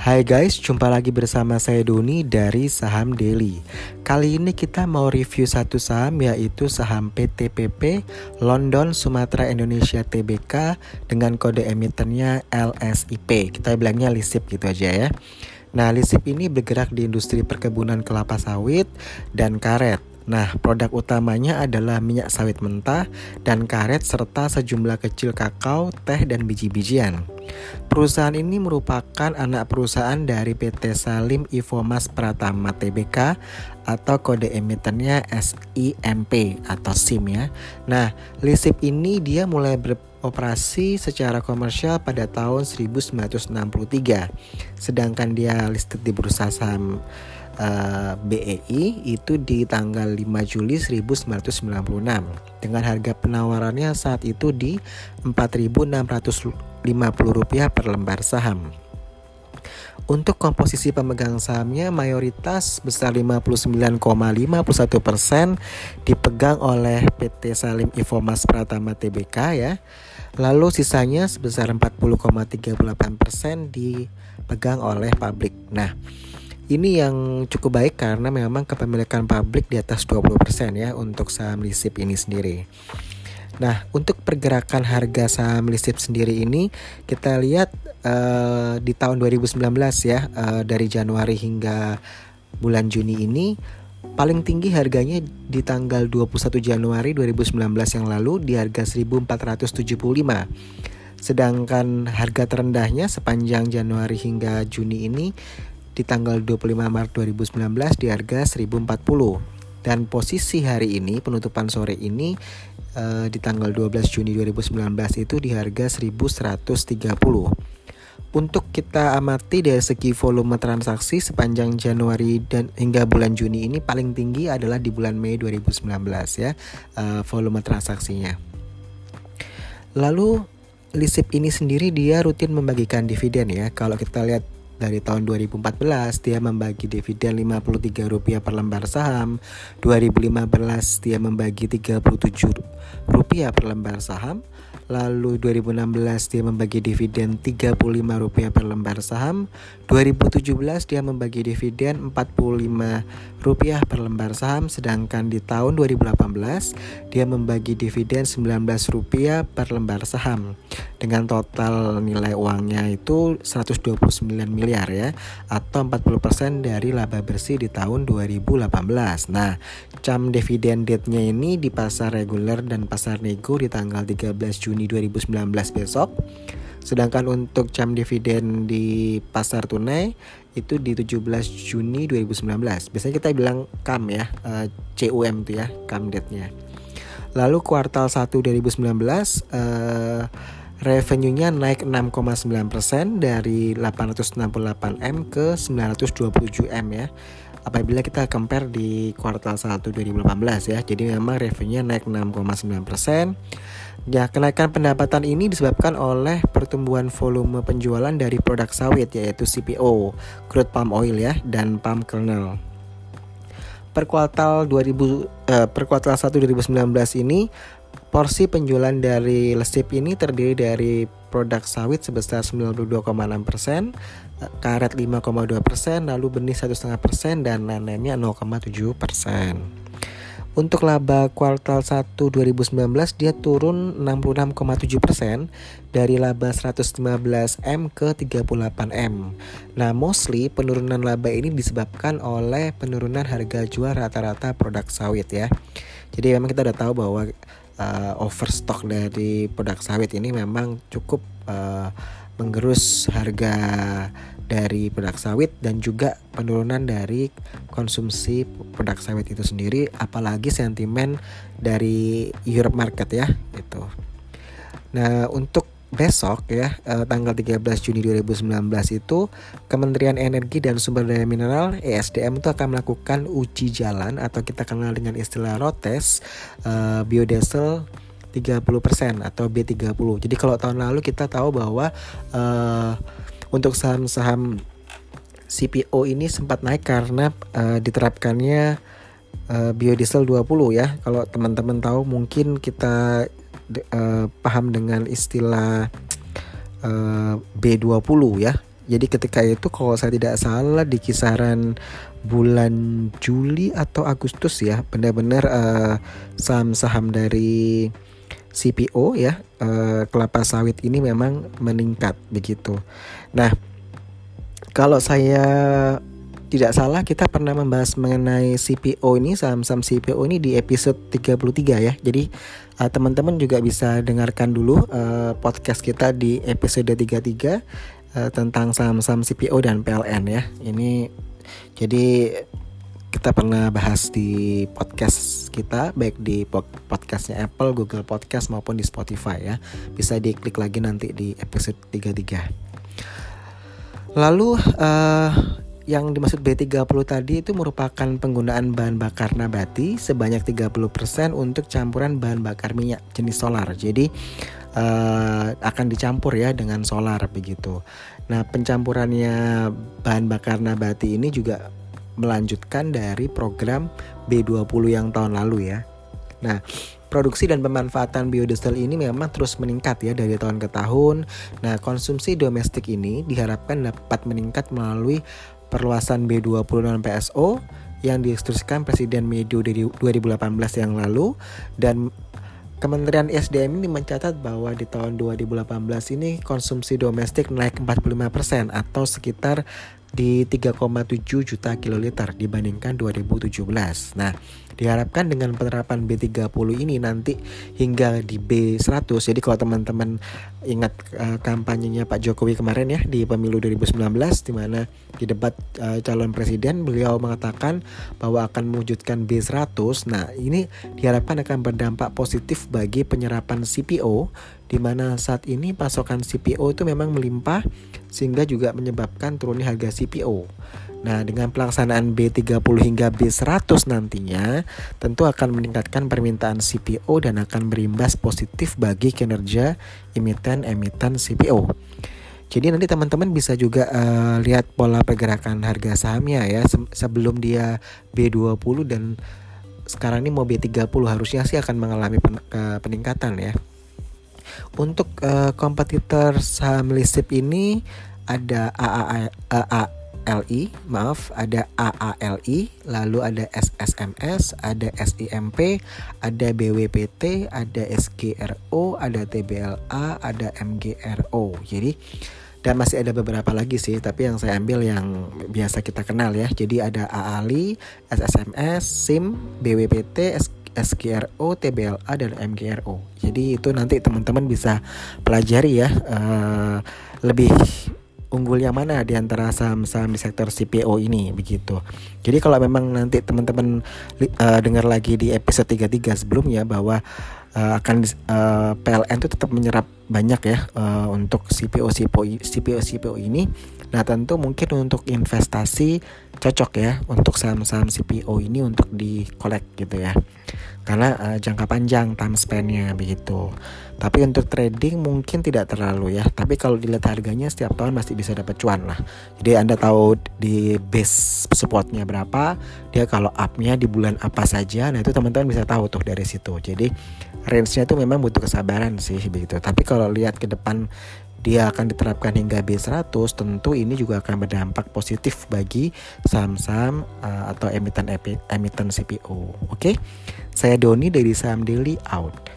Hai guys, jumpa lagi bersama saya Doni dari Saham Daily. Kali ini kita mau review satu saham yaitu saham PTPP London Sumatera Indonesia Tbk dengan kode emitennya LSIP. Kita bilangnya LISIP gitu aja ya. Nah, LISIP ini bergerak di industri perkebunan kelapa sawit dan karet. Nah, produk utamanya adalah minyak sawit mentah dan karet serta sejumlah kecil kakao, teh, dan biji-bijian. Perusahaan ini merupakan anak perusahaan dari PT Salim Ivomas Pratama Tbk atau kode emitennya SIMP atau SIM ya. Nah, Lisip ini dia mulai beroperasi secara komersial pada tahun 1963. Sedangkan dia listed di bursa saham eh, BEI itu di tanggal 5 Juli 1996 dengan harga penawarannya saat itu di Rp4.650 per lembar saham. Untuk komposisi pemegang sahamnya mayoritas besar 59,51% dipegang oleh PT Salim Infomas Pratama Tbk ya. Lalu sisanya sebesar 40,38% dipegang oleh publik. Nah, ini yang cukup baik karena memang kepemilikan publik di atas 20% ya untuk saham LISIP ini sendiri. Nah, untuk pergerakan harga saham LISIP sendiri ini kita lihat uh, di tahun 2019 ya uh, dari Januari hingga bulan Juni ini paling tinggi harganya di tanggal 21 Januari 2019 yang lalu di harga 1475. Sedangkan harga terendahnya sepanjang Januari hingga Juni ini di tanggal 25 Maret 2019 di harga 1040 dan posisi hari ini penutupan sore ini uh, di tanggal 12 Juni 2019 itu di harga 1130 untuk kita amati dari segi volume transaksi sepanjang Januari dan hingga bulan Juni ini paling tinggi adalah di bulan Mei 2019 ya uh, volume transaksinya. Lalu Lisip ini sendiri dia rutin membagikan dividen ya. Kalau kita lihat dari tahun 2014 dia membagi dividen Rp53 per lembar saham 2015 dia membagi Rp37 per lembar saham Lalu 2016 dia membagi dividen Rp35 per lembar saham. 2017 dia membagi dividen Rp45 per lembar saham sedangkan di tahun 2018 dia membagi dividen Rp19 per lembar saham. Dengan total nilai uangnya itu 129 miliar ya atau 40% dari laba bersih di tahun 2018. Nah, cam dividen date-nya ini di pasar reguler dan pasar nego di tanggal 13 Juni Juni 2019 besok. Sedangkan untuk jam dividen di pasar tunai itu di 17 Juni 2019. Biasanya kita bilang CAM ya, eh, CUM itu ya, CAM date-nya. Lalu kuartal 1 2019 uh, revenue-nya naik 6,9% dari 868 M ke 927 M ya apabila kita compare di kuartal 1 2018 ya. Jadi memang revenue-nya naik 6,9%. Ya, kenaikan pendapatan ini disebabkan oleh pertumbuhan volume penjualan dari produk sawit yaitu CPO, crude palm oil ya, dan palm kernel. Per kuartal 2000 eh, per kuartal 1 2019 ini porsi penjualan dari lesip ini terdiri dari produk sawit sebesar 92,6%, karet 5,2%, lalu benih 1,5% dan lain-lainnya 0,7%. Untuk laba kuartal 1 2019 dia turun 66,7% dari laba 115 M ke 38 M. Nah, mostly penurunan laba ini disebabkan oleh penurunan harga jual rata-rata produk sawit ya. Jadi memang kita udah tahu bahwa uh, overstock dari produk sawit ini memang cukup uh, menggerus harga dari produk sawit dan juga penurunan dari konsumsi produk sawit itu sendiri apalagi sentimen dari Europe market ya gitu. Nah, untuk besok ya eh, tanggal 13 Juni 2019 itu Kementerian Energi dan Sumber Daya Mineral ESDM itu akan melakukan uji jalan atau kita kenal dengan istilah rotes uh, biodiesel 30% atau B30. Jadi kalau tahun lalu kita tahu bahwa uh, untuk saham-saham CPO ini sempat naik karena uh, diterapkannya uh, biodiesel 20 ya. Kalau teman-teman tahu mungkin kita uh, paham dengan istilah uh, B20 ya Jadi ketika itu kalau saya tidak salah di kisaran bulan Juli atau Agustus ya, benar-benar uh, saham-saham dari CPO ya uh, kelapa sawit ini memang meningkat begitu. Nah, kalau saya tidak salah kita pernah membahas mengenai CPO ini saham-saham CPO ini di episode 33 ya. Jadi uh, teman-teman juga bisa dengarkan dulu uh, podcast kita di episode 33 uh, tentang saham-saham CPO dan PLN ya. Ini jadi kita pernah bahas di podcast kita baik di podcastnya Apple, Google Podcast maupun di Spotify ya. Bisa diklik lagi nanti di episode 33. Lalu uh, yang dimaksud B30 tadi itu merupakan penggunaan bahan bakar nabati sebanyak 30% untuk campuran bahan bakar minyak jenis solar. Jadi uh, akan dicampur ya dengan solar begitu. Nah, pencampurannya bahan bakar nabati ini juga melanjutkan dari program B20 yang tahun lalu ya. Nah, produksi dan pemanfaatan biodiesel ini memang terus meningkat ya dari tahun ke tahun. Nah, konsumsi domestik ini diharapkan dapat meningkat melalui perluasan B20 dan PSO yang diinstruksikan Presiden Medio dari 2018 yang lalu dan Kementerian SDM ini mencatat bahwa di tahun 2018 ini konsumsi domestik naik 45% atau sekitar di 3,7 juta kiloliter dibandingkan 2017. Nah, diharapkan dengan penerapan B30 ini nanti hingga di B100 jadi kalau teman-teman ingat uh, kampanyenya Pak Jokowi kemarin ya di pemilu 2019 di mana di debat uh, calon presiden beliau mengatakan bahwa akan mewujudkan B100 nah ini diharapkan akan berdampak positif bagi penyerapan CPO di mana saat ini pasokan CPO itu memang melimpah sehingga juga menyebabkan turunnya harga CPO Nah, dengan pelaksanaan B30 hingga B100 nantinya tentu akan meningkatkan permintaan CPO dan akan berimbas positif bagi kinerja emiten-emiten CPO. Jadi nanti teman-teman bisa juga uh, lihat pola pergerakan harga sahamnya ya Se sebelum dia B20 dan sekarang ini mau B30 harusnya sih akan mengalami pen uh, peningkatan ya. Untuk uh, kompetitor saham lisip ini ada AAA, AA, LI, maaf, ada AALI, lalu ada SSMS, ada SIMP, ada BWPT, ada SGRO, ada TBLA, ada MGRO. Jadi dan masih ada beberapa lagi sih, tapi yang saya ambil yang biasa kita kenal ya. Jadi ada AALI, SSMS, SIM, BWPT, SGRO, TBLA dan MGRO. Jadi itu nanti teman-teman bisa pelajari ya uh, lebih unggul yang mana di antara saham-saham di sektor CPO ini begitu. Jadi kalau memang nanti teman-teman uh, dengar lagi di episode 33 sebelumnya bahwa uh, akan uh, PLN itu tetap menyerap banyak ya uh, untuk CPO CPO CPO CPO ini. Nah, tentu mungkin untuk investasi cocok ya untuk saham-saham CPO ini untuk di collect gitu ya. Karena uh, jangka panjang time span-nya begitu. Tapi untuk trading mungkin tidak terlalu ya. Tapi kalau dilihat harganya setiap tahun masih bisa dapat cuan lah. Jadi Anda tahu di base supportnya berapa, dia kalau up-nya di bulan apa saja, nah itu teman-teman bisa tahu tuh dari situ. Jadi range-nya itu memang butuh kesabaran sih begitu. Tapi kalau lihat ke depan dia akan diterapkan hingga B100 tentu ini juga akan berdampak positif bagi saham-saham uh, atau emiten emiten CPO. Oke. Okay? Saya Doni dari Saham Daily out.